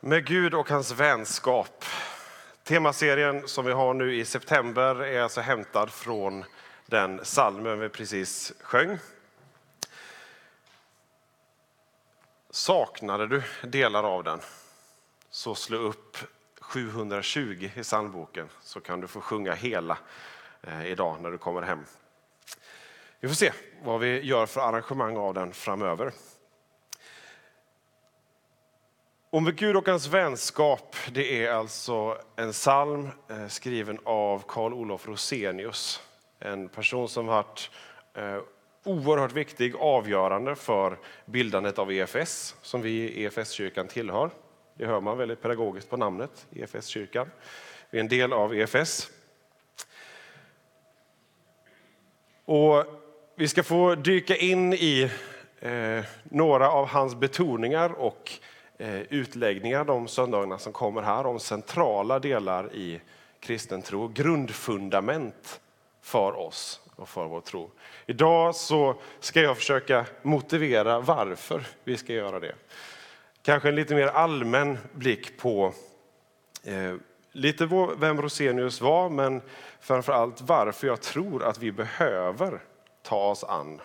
Med Gud och hans vänskap. Temaserien som vi har nu i september är alltså hämtad från den salmen vi precis sjöng. Saknade du delar av den så slå upp 720 i psalmboken så kan du få sjunga hela eh, idag när du kommer hem. Vi får se vad vi gör för arrangemang av den framöver. Och med Gud och hans vänskap, det är alltså en psalm eh, skriven av Carl-Olof Rosenius. En person som varit eh, oerhört viktig, avgörande för bildandet av EFS, som vi i EFS-kyrkan tillhör. Det hör man väldigt pedagogiskt på namnet, EFS-kyrkan. Vi är en del av EFS. Och vi ska få dyka in i eh, några av hans betoningar och eh, Eh, utläggningar de söndagarna som kommer här om centrala delar i kristen tro, grundfundament för oss och för vår tro. Idag så ska jag försöka motivera varför vi ska göra det. Kanske en lite mer allmän blick på eh, lite vem Rosenius var, men framför allt varför jag tror att vi behöver ta oss an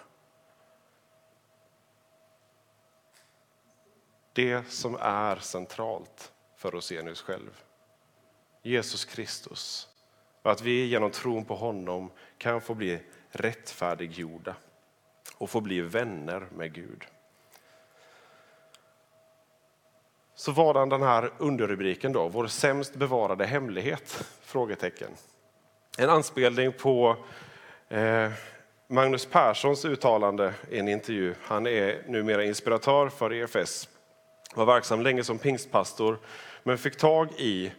det som är centralt för Rosenius själv. Jesus Kristus. Och att vi genom tron på honom kan få bli rättfärdiggjorda och få bli vänner med Gud. Så vadan den här underrubriken då, vår sämst bevarade hemlighet? Frågetecken. En anspelning på eh, Magnus Perssons uttalande i en intervju. Han är numera inspiratör för EFS. Var verksam länge som pingstpastor men fick tag i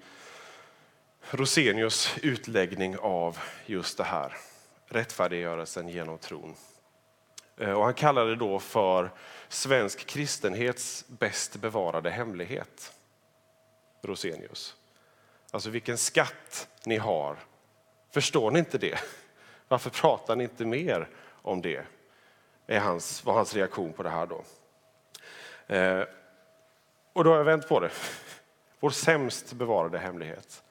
Rosenius utläggning av just det här, rättfärdiggörelsen genom tron. Eh, och han kallade det då för svensk kristenhets bäst bevarade hemlighet. Rosenius. Alltså vilken skatt ni har. Förstår ni inte det? Varför pratar ni inte mer om det? Är hans, var hans reaktion på det här då. Eh, och då har jag vänt på det. Vår sämst bevarade hemlighet.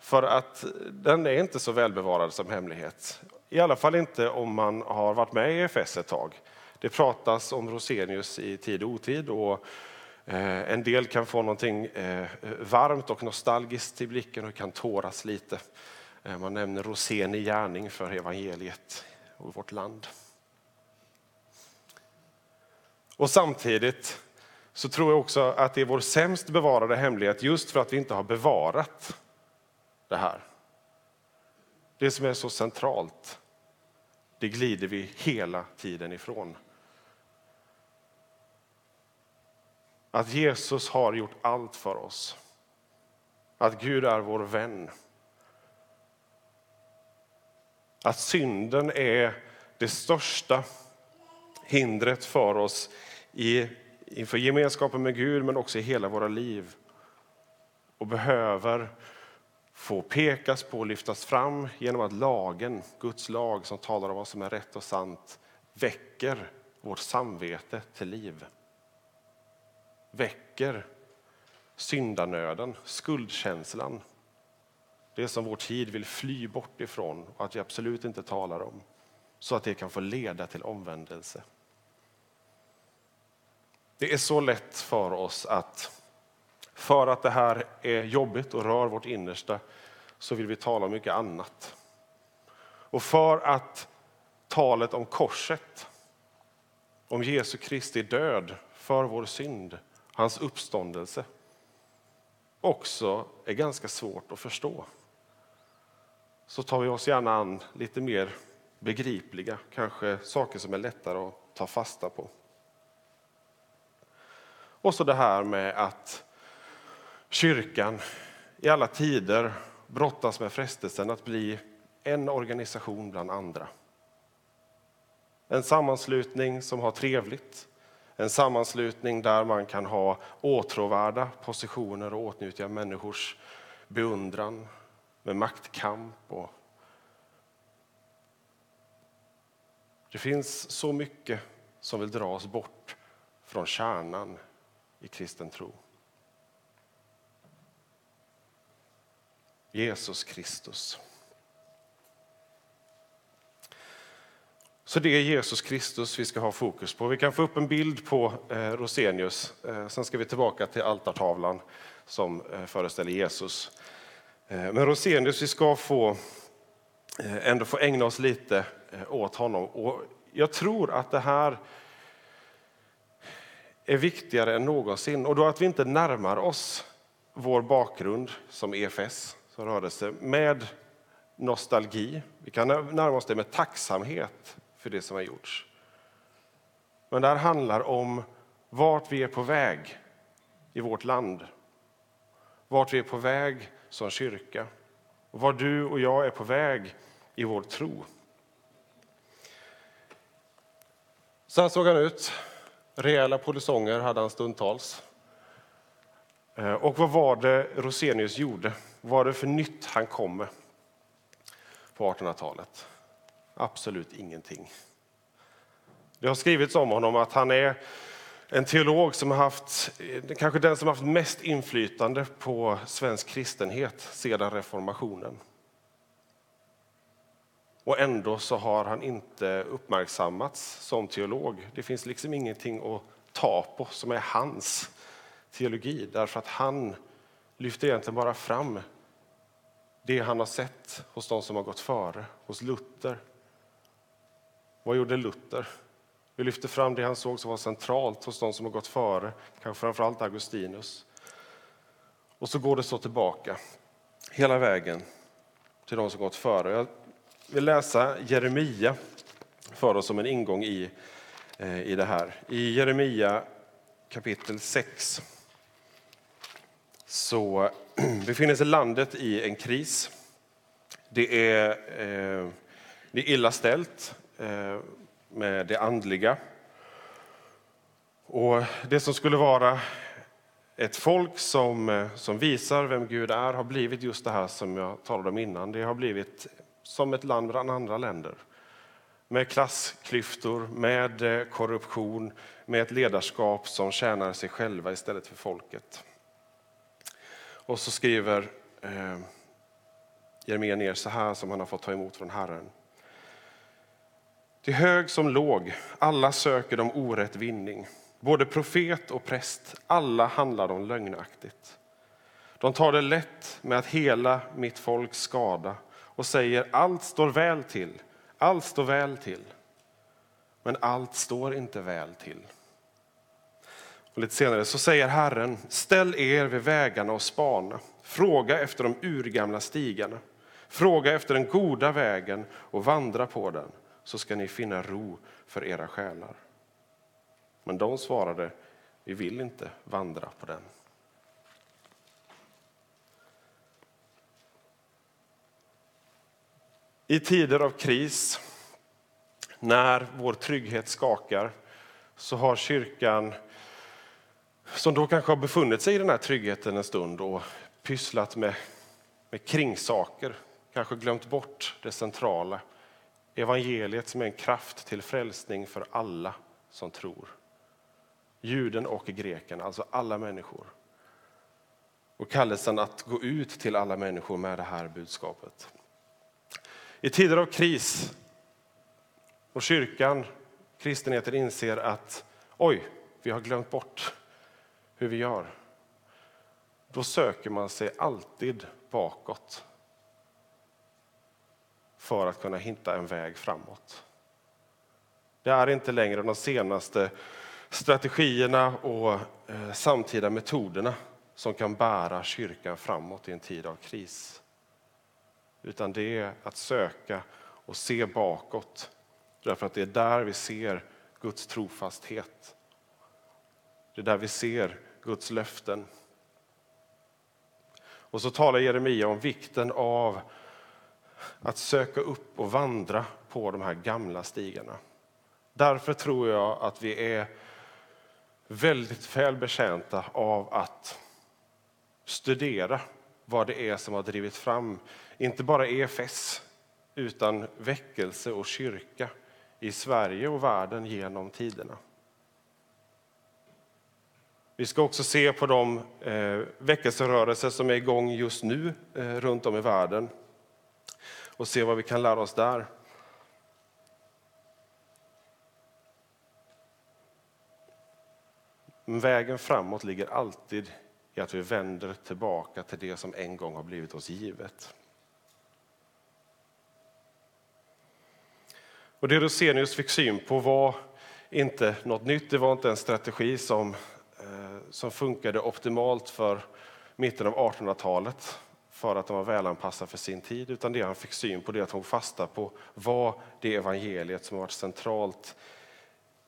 För att den är inte så välbevarad som hemlighet. I alla fall inte om man har varit med i EFS ett tag. Det pratas om Rosenius i tid och otid och eh, en del kan få någonting eh, varmt och nostalgiskt i blicken och kan tåras lite. Eh, man nämner Rosen i gärning för evangeliet och vårt land. Och samtidigt så tror jag också att det är vår sämst bevarade hemlighet just för att vi inte har bevarat det här. Det som är så centralt, det glider vi hela tiden ifrån. Att Jesus har gjort allt för oss. Att Gud är vår vän. Att synden är det största hindret för oss i, inför gemenskapen med Gud men också i hela våra liv. Och behöver få pekas på och lyftas fram genom att lagen, Guds lag som talar om vad som är rätt och sant, väcker vårt samvete till liv. Väcker syndanöden, skuldkänslan. Det som vår tid vill fly bort ifrån och att vi absolut inte talar om. Så att det kan få leda till omvändelse. Det är så lätt för oss att för att det här är jobbigt och rör vårt innersta så vill vi tala om mycket annat. Och för att talet om korset, om Jesu Kristi död för vår synd, hans uppståndelse, också är ganska svårt att förstå. Så tar vi oss gärna an lite mer begripliga, kanske saker som är lättare att ta fasta på. Och så det här med att kyrkan i alla tider brottas med frestelsen att bli en organisation bland andra. En sammanslutning som har trevligt, en sammanslutning där man kan ha åtråvärda positioner och åtnjuta människors beundran med maktkamp. Och det finns så mycket som vill dra oss bort från kärnan i kristen tro. Jesus Kristus. Så det är Jesus Kristus vi ska ha fokus på. Vi kan få upp en bild på eh, Rosenius. Eh, sen ska vi tillbaka till altartavlan som eh, föreställer Jesus. Men Rosenius, vi ska få, ändå få ägna oss lite åt honom. Och jag tror att det här är viktigare än någonsin. Och då att vi inte närmar oss vår bakgrund som EFS, som rörelse, med nostalgi. Vi kan närma oss det med tacksamhet för det som har gjorts. Men det här handlar om vart vi är på väg i vårt land. Vart vi är på väg som kyrka. Och var du och jag är på väg i vår tro. Så här såg han ut. Rejäla polisonger hade han stundtals. Eh, och vad var det Rosenius gjorde? Vad var det för nytt han kom med på 1800-talet? Absolut ingenting. Det har skrivits om honom att han är en teolog som har haft, eh, kanske den som har haft mest inflytande på svensk kristenhet sedan reformationen. Och ändå så har han inte uppmärksammats som teolog. Det finns liksom ingenting att ta på som är hans teologi därför att han lyfter egentligen bara fram det han har sett hos de som har gått före, hos Luther. Vad gjorde Luther? Vi lyfter fram det han såg som var centralt hos de som har gått före, kanske framförallt Augustinus. Och så går det så tillbaka hela vägen till de som gått före. Jag vill läsa Jeremia för oss som en ingång i, eh, i det här. I Jeremia kapitel 6 så befinner sig landet i en kris. Det är, eh, det är illa ställt eh, med det andliga. Och det som skulle vara ett folk som, eh, som visar vem Gud är har blivit just det här som jag talade om innan. Det har blivit som ett land bland andra länder. Med klassklyftor, med eh, korruption, med ett ledarskap som tjänar sig själva istället för folket. Och så skriver eh, Jeremia ner så här som han har fått ta emot från Herren. Till hög som låg, alla söker de orätt vinning. Både profet och präst, alla handlar de lögnaktigt. De tar det lätt med att hela mitt folks skada och säger allt står väl till, allt står väl till. Men allt står inte väl till. Och lite senare så säger Herren, ställ er vid vägarna och spana. Fråga efter de urgamla stigarna. Fråga efter den goda vägen och vandra på den så ska ni finna ro för era själar. Men de svarade, vi vill inte vandra på den. I tider av kris, när vår trygghet skakar, så har kyrkan, som då kanske har befunnit sig i den här tryggheten en stund och pysslat med, med kringsaker, kanske glömt bort det centrala, Evangeliet som är en kraft till frälsning för alla som tror. Juden och greken, alltså alla människor. Och kallelsen att gå ut till alla människor med det här budskapet. I tider av kris och kyrkan, kristenheten inser att oj, vi har glömt bort hur vi gör. Då söker man sig alltid bakåt för att kunna hitta en väg framåt. Det är inte längre de senaste strategierna och eh, samtida metoderna som kan bära kyrkan framåt i en tid av kris. Utan det är att söka och se bakåt. Därför att det är där vi ser Guds trofasthet. Det är där vi ser Guds löften. Och så talar Jeremia om vikten av att söka upp och vandra på de här gamla stigarna. Därför tror jag att vi är väldigt väl betjänta av att studera vad det är som har drivit fram, inte bara EFS, utan väckelse och kyrka i Sverige och världen genom tiderna. Vi ska också se på de eh, väckelserörelser som är igång just nu eh, runt om i världen och se vad vi kan lära oss där. Men vägen framåt ligger alltid i att vi vänder tillbaka till det som en gång har blivit oss givet. Och det Rosenius fick syn på var inte något nytt, det var inte en strategi som, eh, som funkade optimalt för mitten av 1800-talet för att den var välanpassad för sin tid, utan det han fick syn på det att hon fasta på var det evangeliet som har varit centralt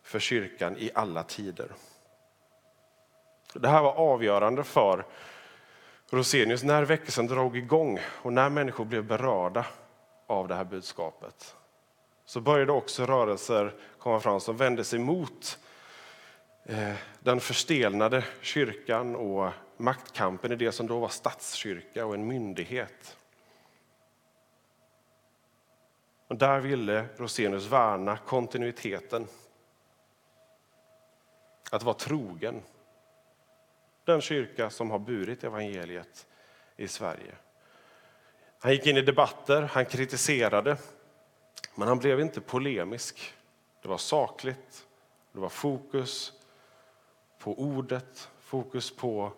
för kyrkan i alla tider. Det här var avgörande för Rosenius när väckelsen drog igång och när människor blev berörda av det här budskapet. Så började också rörelser komma fram som vände sig mot eh, den förstelnade kyrkan och maktkampen i det som då var statskyrka och en myndighet. Och där ville Rosenius värna kontinuiteten. Att vara trogen den kyrka som har burit evangeliet i Sverige. Han gick in i debatter, han kritiserade, men han blev inte polemisk. Det var sakligt, det var fokus på ordet, fokus på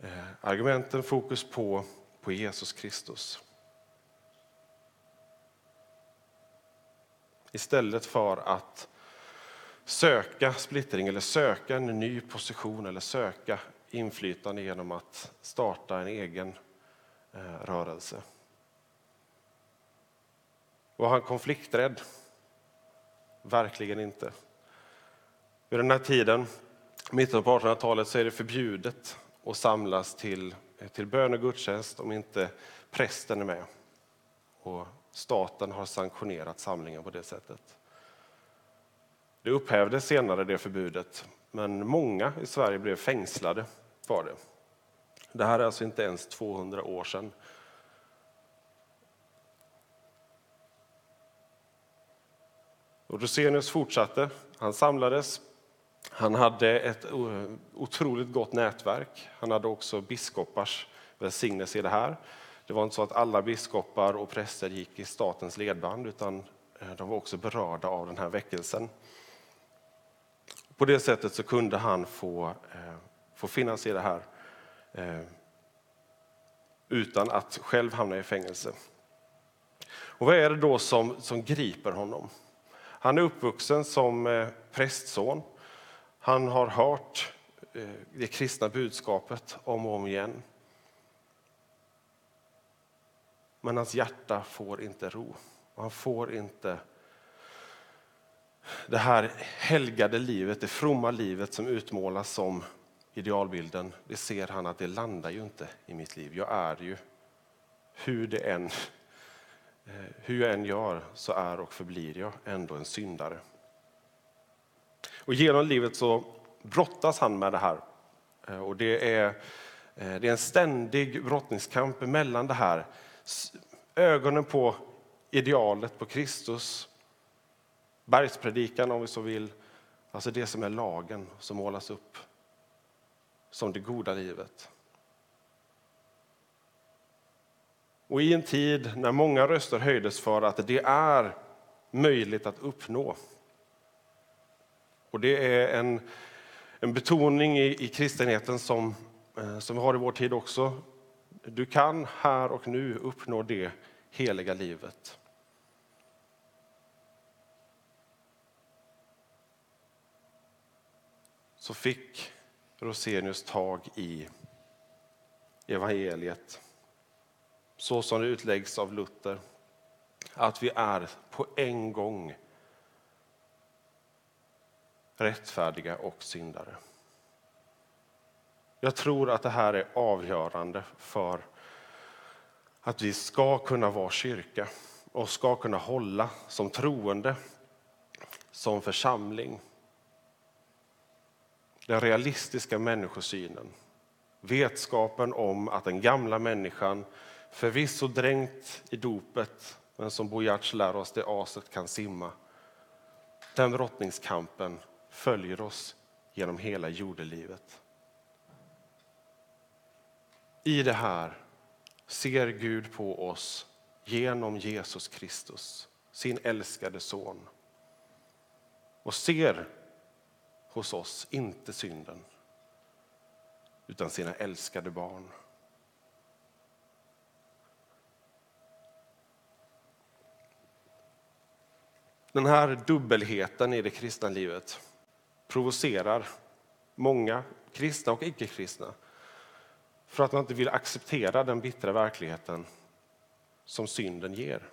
eh, argumenten, fokus på, på Jesus Kristus. Istället för att söka splittring eller söka en ny position eller söka inflytande genom att starta en egen eh, rörelse. Var han konflikträdd? Verkligen inte. Vid den här tiden, mitten på 1800-talet, så är det förbjudet att samlas till, eh, till bön och gudstjänst om inte prästen är med. Och staten har sanktionerat samlingen på det sättet. Det upphävdes senare, det förbudet, men många i Sverige blev fängslade för det. Det här är alltså inte ens 200 år sedan. Och Rosenius fortsatte. Han samlades. Han hade ett otroligt gott nätverk. Han hade också biskopars välsignelse i det här. Det var inte så att alla biskopar och präster gick i statens ledband utan eh, de var också berörda av den här väckelsen. På det sättet så kunde han få, eh, få finnas i det här eh, utan att själv hamna i fängelse. Och vad är det då som, som griper honom? Han är uppvuxen som eh, prästson. Han har hört eh, det kristna budskapet om och om igen. Men hans hjärta får inte ro. Han får inte det här helgade livet, det fromma livet som utmålas som idealbilden, det ser han att det landar ju inte i mitt liv. Jag är ju, hur, det än, eh, hur jag än gör, så är och förblir jag ändå en syndare. Och genom livet så brottas han med det här. Eh, och det är, eh, det är en ständig brottningskamp mellan det här, ögonen på idealet, på Kristus, bergspredikan om vi så vill, alltså det som är lagen som målas upp som det goda livet. Och i en tid när många röster höjdes för att det är möjligt att uppnå. Och det är en, en betoning i, i kristenheten som, eh, som vi har i vår tid också. Du kan här och nu uppnå det heliga livet. Så fick Rosenius tag i evangeliet så som det utläggs av Luther. Att vi är på en gång rättfärdiga och syndare. Jag tror att det här är avgörande för att vi ska kunna vara kyrka och ska kunna hålla som troende, som församling. Den realistiska människosynen, vetskapen om att den gamla människan förvisso dränkt i dopet, men som Bo Giertz lär oss, det aset kan simma. Den brottningskampen följer oss genom hela jordelivet. I det här ser Gud på oss genom Jesus Kristus, sin älskade son. Och ser hos oss inte synden, utan sina älskade barn. Den här dubbelheten i det kristna livet provocerar många kristna och icke-kristna för att man inte vill acceptera den bittra verkligheten som synden ger.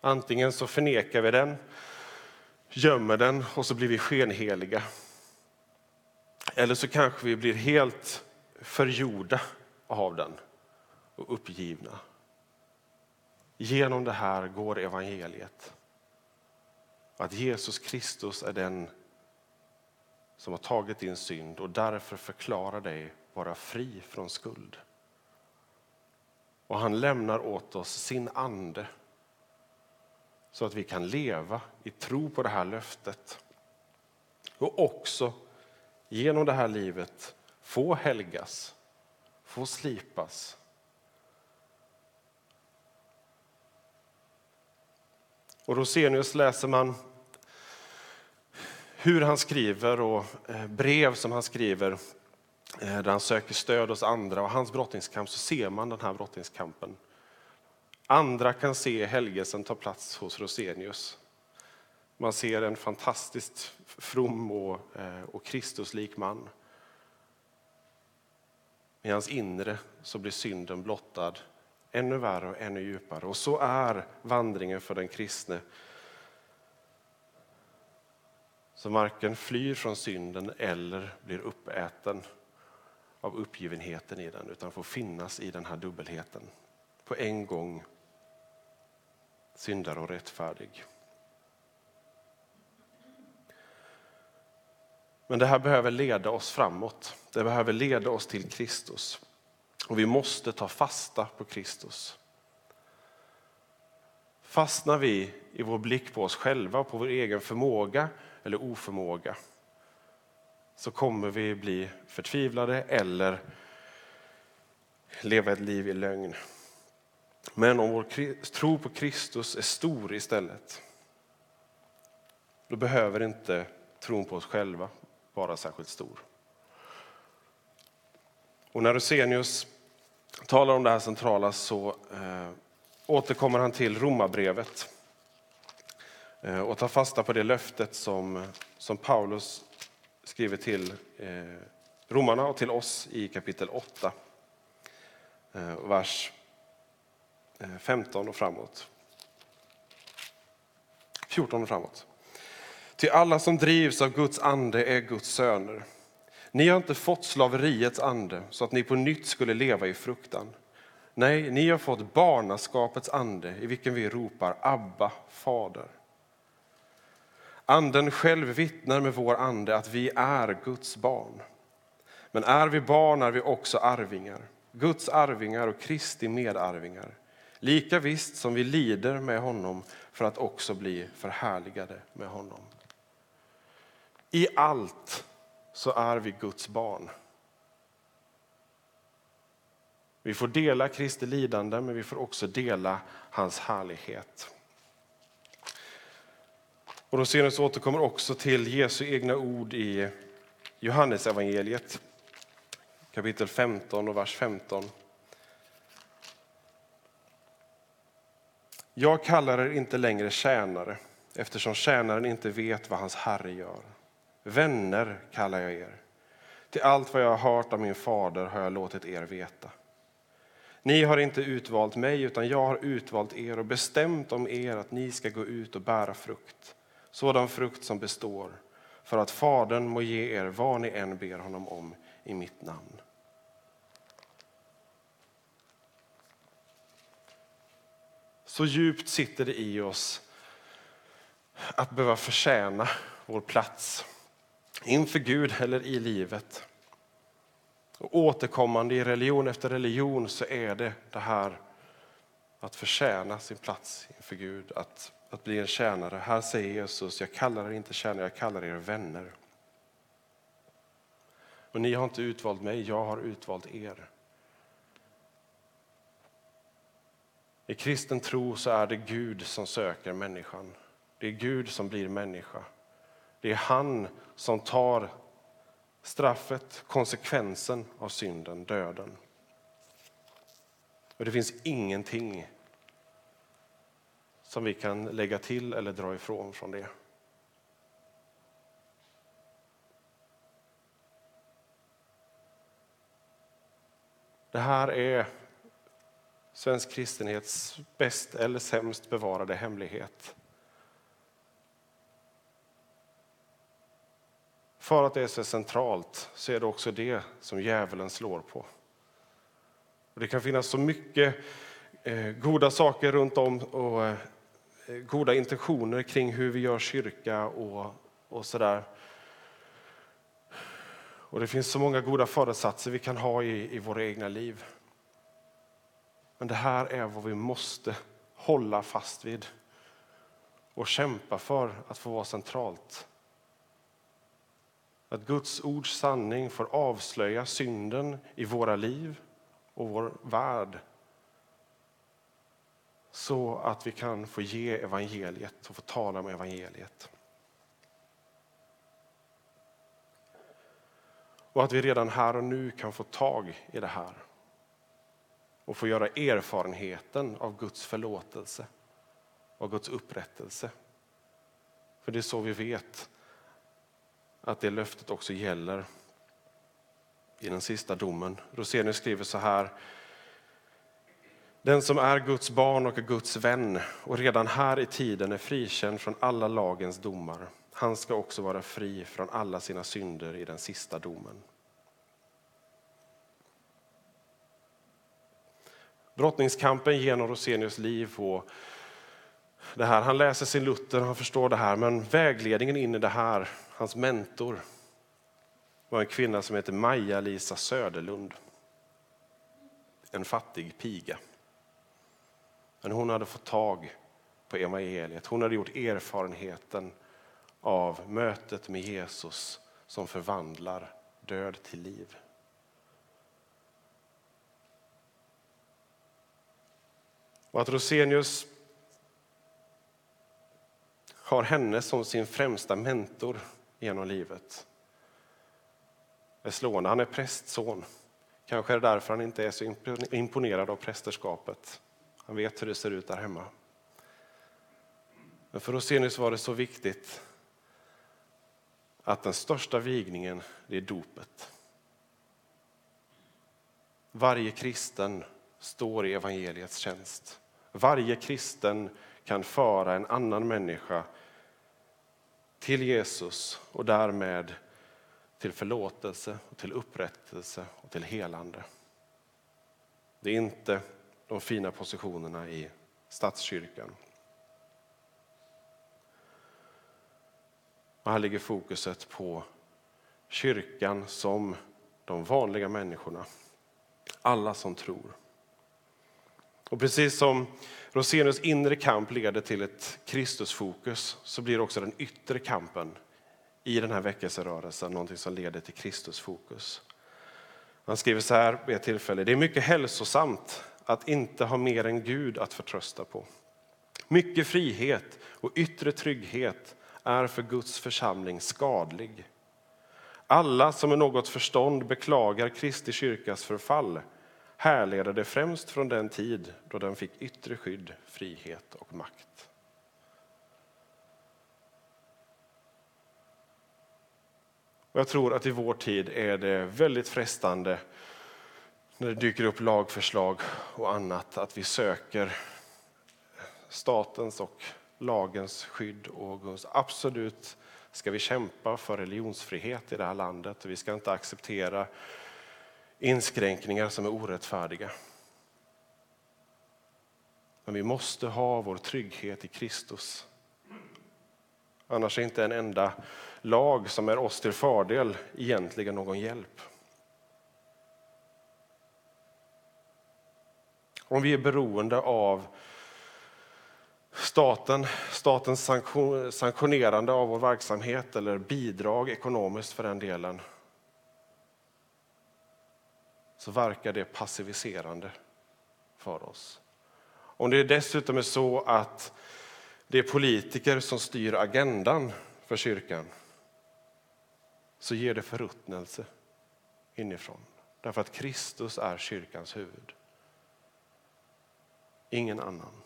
Antingen så förnekar vi den, gömmer den och så blir vi skenheliga. Eller så kanske vi blir helt förgjorda av den och uppgivna. Genom det här går evangeliet. Att Jesus Kristus är den som har tagit din synd och därför förklarar dig vara fri från skuld. Och han lämnar åt oss sin ande så att vi kan leva i tro på det här löftet. Och också genom det här livet få helgas, få slipas. Och Rosenius läser man hur han skriver och eh, brev som han skriver eh, där han söker stöd hos andra och hans brottningskamp så ser man den här brottningskampen. Andra kan se helgelsen ta plats hos Rosenius. Man ser en fantastiskt from och, eh, och Kristuslik man. I hans inre så blir synden blottad ännu värre och ännu djupare. Och så är vandringen för den kristne. Som varken flyr från synden eller blir uppäten av uppgivenheten i den utan får finnas i den här dubbelheten. På en gång syndare och rättfärdig. Men det här behöver leda oss framåt. Det behöver leda oss till Kristus. Och vi måste ta fasta på Kristus. Fastnar vi i vår blick på oss själva, på vår egen förmåga eller oförmåga så kommer vi bli förtvivlade eller leva ett liv i lögn. Men om vår tro på Kristus är stor istället, då behöver inte tron på oss själva vara särskilt stor. Och när Rosenius talar om det här centrala så eh, återkommer han till Romarbrevet eh, och tar fasta på det löftet som, som Paulus skriver till eh, romarna och till oss i kapitel 8, eh, vers Eh, 15 och framåt. 14 och framåt. Till alla som drivs av Guds ande är Guds söner. Ni har inte fått slaveriets ande så att ni på nytt skulle leva i fruktan. Nej, ni har fått barnaskapets ande i vilken vi ropar Abba, Fader. Anden själv vittnar med vår ande att vi är Guds barn. Men är vi barn är vi också arvingar, Guds arvingar och Kristi medarvingar. Lika visst som vi lider med honom för att också bli förhärligade med honom. I allt så är vi Guds barn. Vi får dela Kristi lidande, men vi får också dela hans härlighet. Och Rosenius återkommer också till Jesu egna ord i Johannesevangeliet kapitel 15 och vers 15. Jag kallar er inte längre tjänare eftersom tjänaren inte vet vad hans herre gör. Vänner kallar jag er. Till allt vad jag har hört av min fader har jag låtit er veta. Ni har inte utvalt mig, utan jag har utvalt er och bestämt om er att ni ska gå ut och bära frukt sådan frukt som består, för att Fadern må ge er vad ni än ber honom om i mitt namn. Så djupt sitter det i oss att behöva förtjäna vår plats inför Gud eller i livet. Och återkommande i religion efter religion så är det det här att förtjäna sin plats inför Gud, att, att bli en tjänare. Här säger Jesus, jag kallar er inte tjänare, jag kallar er vänner. Och ni har inte utvalt mig, jag har utvalt er. I kristen tro så är det Gud som söker människan. Det är Gud som blir människa. Det är han som tar straffet, konsekvensen av synden, döden. Och det finns ingenting som vi kan lägga till eller dra ifrån från det. Det här är svensk kristenhets bäst eller sämst bevarade hemlighet. För att det är så centralt så är det också det som djävulen slår på. Och det kan finnas så mycket eh, goda saker runt om och eh, goda intentioner kring hur vi gör kyrka och, och sådär. Och det finns så många goda föresatser vi kan ha i, i våra egna liv. Men det här är vad vi måste hålla fast vid och kämpa för att få vara centralt. Att Guds ords sanning får avslöja synden i våra liv och vår värld så att vi kan få ge evangeliet och få tala om evangeliet. Och att vi redan här och nu kan få tag i det här och få göra erfarenheten av Guds förlåtelse och Guds upprättelse. För det är så vi vet att det löftet också gäller i den sista domen. Rosenius skriver så här. Den som är Guds barn och är Guds vän och redan här i tiden är frikänd från alla lagens domar, han ska också vara fri från alla sina synder i den sista domen. Brottningskampen genom Rosenius liv och det här. Han läser sin Luther, han förstår det här, men vägledningen in i det här, hans mentor, var en kvinna som heter Maja-Lisa Söderlund. En fattig piga. Men hon hade fått tag på evangeliet. Hon hade gjort erfarenheten av mötet med Jesus som förvandlar död till liv. Och att Rosenius har henne som sin främsta mentor genom livet är slående. Han är prästson. Kanske är det därför han inte är så imponerad av prästerskapet. Han vet hur det ser ut där hemma. Men för Rosenius var det så viktigt att den största vigningen, det är dopet. Varje kristen står i evangeliets tjänst. Varje kristen kan föra en annan människa till Jesus och därmed till förlåtelse, och till upprättelse och till helande. Det är inte de fina positionerna i statskyrkan. Och här ligger fokuset på kyrkan som de vanliga människorna. Alla som tror. Och precis som Rosenius inre kamp leder till ett Kristusfokus så blir också den yttre kampen i den här väckelserörelsen någonting som leder till Kristusfokus. Han skriver så här vid ett tillfälle. Det är mycket hälsosamt att inte ha mer än Gud att förtrösta på. Mycket frihet och yttre trygghet är för Guds församling skadlig. Alla som med något förstånd beklagar Kristi kyrkas förfall härleder det främst från den tid då den fick yttre skydd, frihet och makt. Och jag tror att i vår tid är det väldigt frestande när det dyker upp lagförslag och annat att vi söker statens och lagens skydd och absolut ska vi kämpa för religionsfrihet i det här landet och vi ska inte acceptera inskränkningar som är orättfärdiga. Men vi måste ha vår trygghet i Kristus. Annars är inte en enda lag som är oss till fördel egentligen någon hjälp. Om vi är beroende av staten, statens sanktionerande av vår verksamhet eller bidrag ekonomiskt för den delen så verkar det passiviserande för oss. Om det dessutom är så att det är politiker som styr agendan för kyrkan så ger det förruttnelse inifrån. Därför att Kristus är kyrkans huvud. Ingen annan.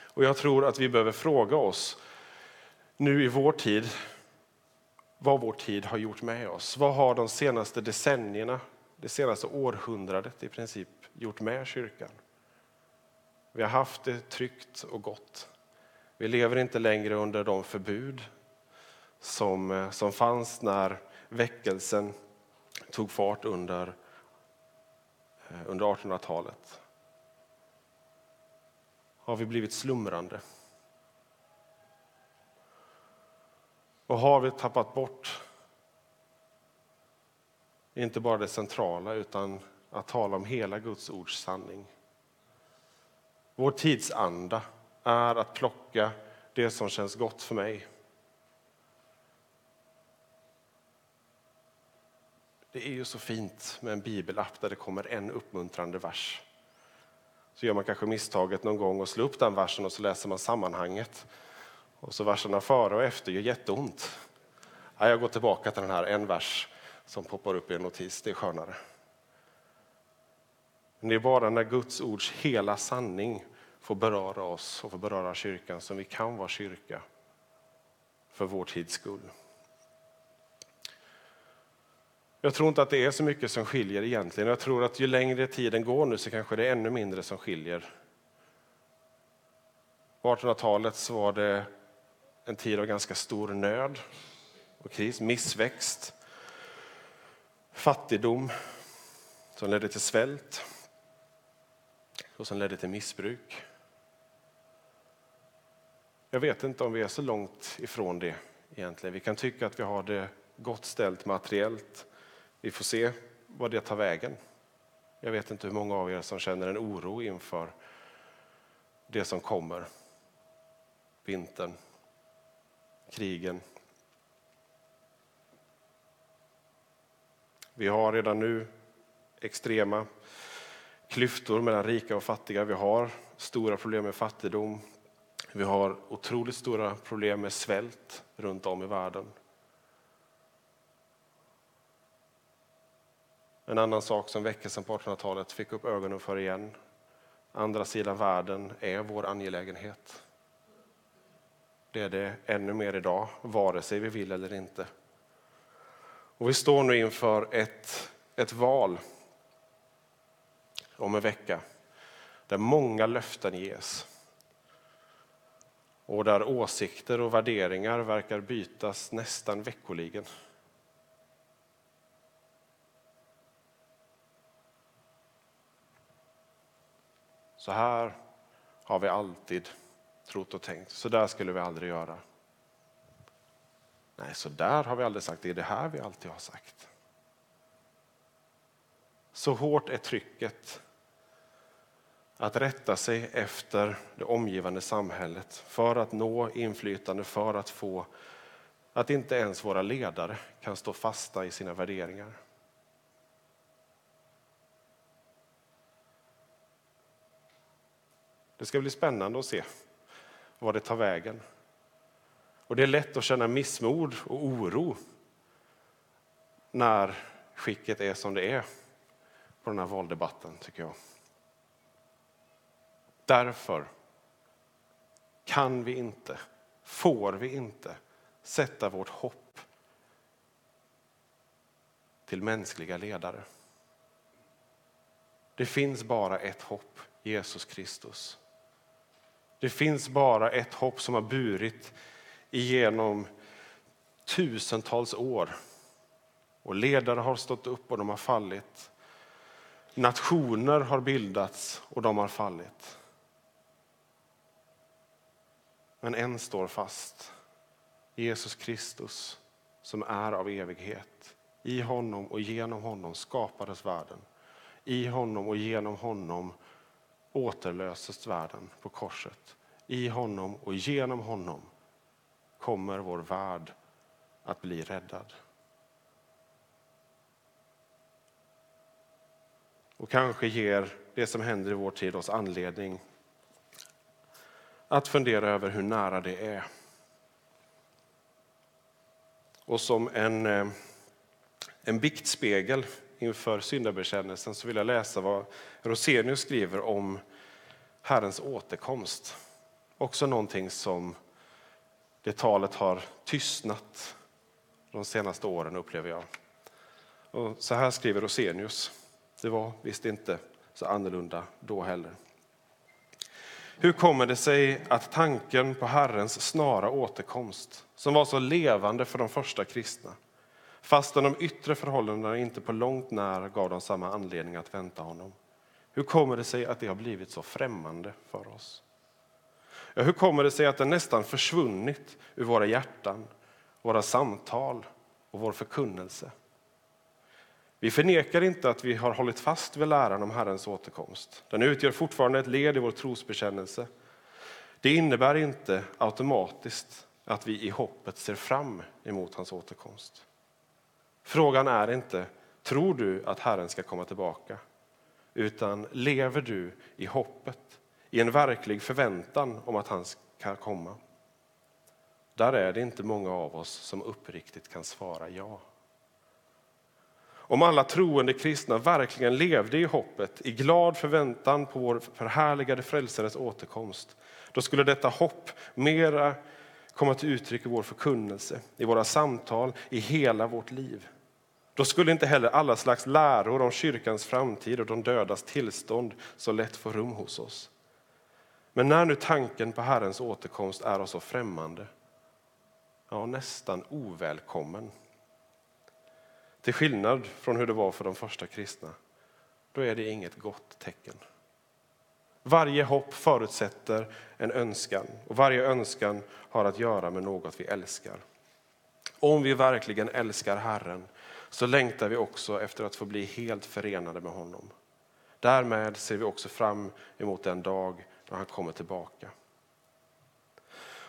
Och jag tror att vi behöver fråga oss nu i vår tid vad vår tid har gjort med oss. Vad har de senaste decennierna, det senaste århundradet i princip gjort med kyrkan? Vi har haft det tryggt och gott. Vi lever inte längre under de förbud som, eh, som fanns när väckelsen tog fart under, eh, under 1800-talet. Har vi blivit slumrande? Och har vi tappat bort inte bara det centrala utan att tala om hela Guds ords sanning? Vår tidsanda är att plocka det som känns gott för mig. Det är ju så fint med en bibelapp där det kommer en uppmuntrande vers. Så gör man kanske misstaget någon gång att slå upp den versen och så läser man sammanhanget. Och så verserna före och efter gör jätteont. jag går tillbaka till den här en vers som poppar upp i en notis, det är skönare. Men det är bara när Guds ords hela sanning får beröra oss och får beröra kyrkan som vi kan vara kyrka för vår tids skull. Jag tror inte att det är så mycket som skiljer egentligen. Jag tror att ju längre tiden går nu så kanske det är ännu mindre som skiljer. På 1800-talet så var det en tid av ganska stor nöd och kris, missväxt, fattigdom som ledde till svält och som ledde till missbruk. Jag vet inte om vi är så långt ifrån det egentligen. Vi kan tycka att vi har det gott ställt materiellt. Vi får se vad det tar vägen. Jag vet inte hur många av er som känner en oro inför det som kommer. Vintern, krigen. Vi har redan nu extrema klyftor mellan rika och fattiga. Vi har stora problem med fattigdom. Vi har otroligt stora problem med svält runt om i världen. En annan sak som väckelsen på 1800-talet fick upp ögonen för igen. Andra sidan världen är vår angelägenhet. Det är det ännu mer idag, vare sig vi vill eller inte. Och vi står nu inför ett, ett val om en vecka där många löften ges och där åsikter och värderingar verkar bytas nästan veckoligen. Så här har vi alltid trott och tänkt. Så där skulle vi aldrig göra. Nej, så där har vi aldrig sagt. Det är det här vi alltid har sagt. Så hårt är trycket att rätta sig efter det omgivande samhället för att nå inflytande, för att få att inte ens våra ledare kan stå fasta i sina värderingar. Det ska bli spännande att se var det tar vägen. Och Det är lätt att känna missmod och oro när skicket är som det är på den här valdebatten, tycker jag. Därför kan vi inte, får vi inte sätta vårt hopp till mänskliga ledare. Det finns bara ett hopp, Jesus Kristus. Det finns bara ett hopp som har burit igenom tusentals år. Och ledare har stått upp och de har fallit. Nationer har bildats och de har fallit. Men en står fast. Jesus Kristus som är av evighet. I honom och genom honom skapades världen. I honom och genom honom återlöses världen på korset. I honom och genom honom kommer vår värld att bli räddad. Och kanske ger det som händer i vår tid oss anledning att fundera över hur nära det är. Och som en, eh, en biktspegel inför syndabekännelsen så vill jag läsa vad Rosenius skriver om Herrens återkomst. Också någonting som det talet har tystnat de senaste åren upplever jag. Och så här skriver Rosenius. Det var visst inte så annorlunda då heller. Hur kommer det sig att tanken på Herrens snara återkomst, som var så levande för de första kristna, fastän de yttre förhållandena inte på långt när gav dem samma anledning att vänta honom? Hur kommer det sig att det har blivit så främmande för oss? Ja, hur kommer det sig att den nästan försvunnit ur våra hjärtan, våra samtal och vår förkunnelse? Vi förnekar inte att vi har hållit fast vid läran om Herrens återkomst. Den utgör fortfarande ett led i vår trosbekännelse. Det innebär inte automatiskt att vi i hoppet ser fram emot hans återkomst. Frågan är inte, tror du att Herren ska komma tillbaka? Utan lever du i hoppet, i en verklig förväntan om att han ska komma? Där är det inte många av oss som uppriktigt kan svara ja. Om alla troende kristna verkligen levde i hoppet, i glad förväntan på vår förhärligade frälsares återkomst, då skulle detta hopp mera komma till uttryck i vår förkunnelse, i våra samtal, i hela vårt liv. Då skulle inte heller alla slags läror om kyrkans framtid och de dödas tillstånd så lätt få rum hos oss. Men när nu tanken på Herrens återkomst är oss så främmande, ja nästan ovälkommen, till skillnad från hur det var för de första kristna, då är det inget gott tecken. Varje hopp förutsätter en önskan och varje önskan har att göra med något vi älskar. Om vi verkligen älskar Herren så längtar vi också efter att få bli helt förenade med honom. Därmed ser vi också fram emot den dag då han kommer tillbaka.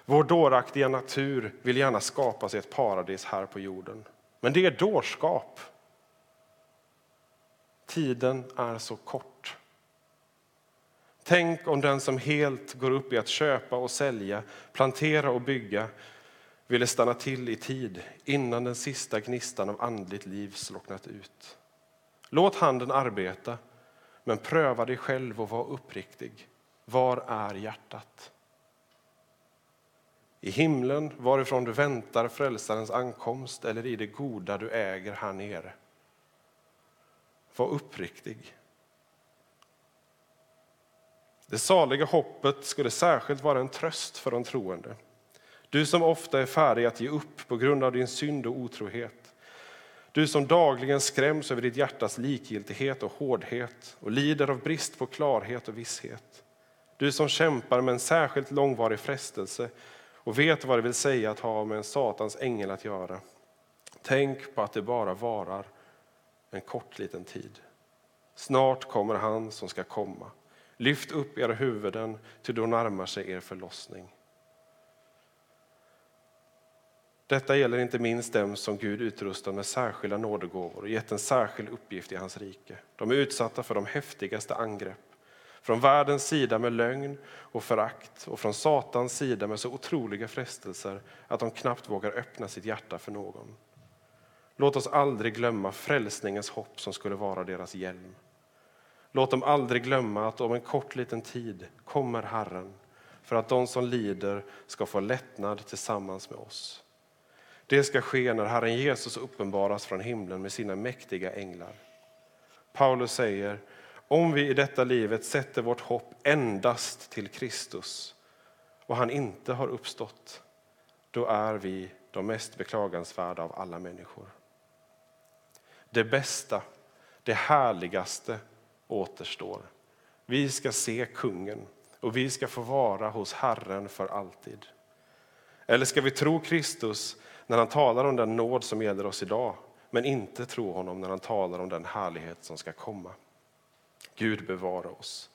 Vår dåraktiga natur vill gärna skapa sig ett paradis här på jorden. Men det är dårskap. Tiden är så kort. Tänk om den som helt går upp i att köpa och sälja, plantera och bygga ville stanna till i tid innan den sista gnistan av andligt liv slocknat ut. Låt handen arbeta, men pröva dig själv och var uppriktig. Var är hjärtat? I himlen varifrån du väntar frälsarens ankomst eller i det goda du äger här nere. Var uppriktig. Det saliga hoppet skulle särskilt vara en tröst för de troende. Du som ofta är färdig att ge upp på grund av din synd och otrohet. Du som dagligen skräms över ditt hjärtas likgiltighet och hårdhet och lider av brist på klarhet och visshet. Du som kämpar med en särskilt långvarig frestelse och vet vad det vill säga att ha med en Satans ängel att göra. Tänk på att det bara varar en kort liten tid. Snart kommer han som ska komma. Lyft upp era huvuden, ty då närmar sig er förlossning. Detta gäller inte minst dem som Gud utrustat med särskilda nådegåvor och gett en särskild uppgift i hans rike. De är utsatta för de häftigaste angrepp. Från världens sida med lögn och förakt och från Satans sida med så otroliga frestelser att de knappt vågar öppna sitt hjärta för någon. Låt oss aldrig glömma frälsningens hopp som skulle vara deras hjälm. Låt dem aldrig glömma att om en kort liten tid kommer Herren för att de som lider ska få lättnad tillsammans med oss. Det ska ske när Herren Jesus uppenbaras från himlen med sina mäktiga änglar. Paulus säger om vi i detta livet sätter vårt hopp endast till Kristus och han inte har uppstått, då är vi de mest beklagansvärda av alla människor. Det bästa, det härligaste återstår. Vi ska se kungen och vi ska få vara hos Herren för alltid. Eller ska vi tro Kristus när han talar om den nåd som gäller oss idag men inte tro honom när han talar om den härlighet som ska komma? Gud bevara oss.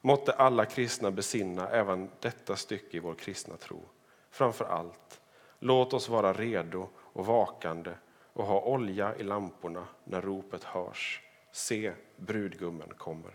Måtte alla kristna besinna även detta stycke i vår kristna tro. Framför allt, låt oss vara redo och vakande och ha olja i lamporna när ropet hörs. Se, brudgummen kommer.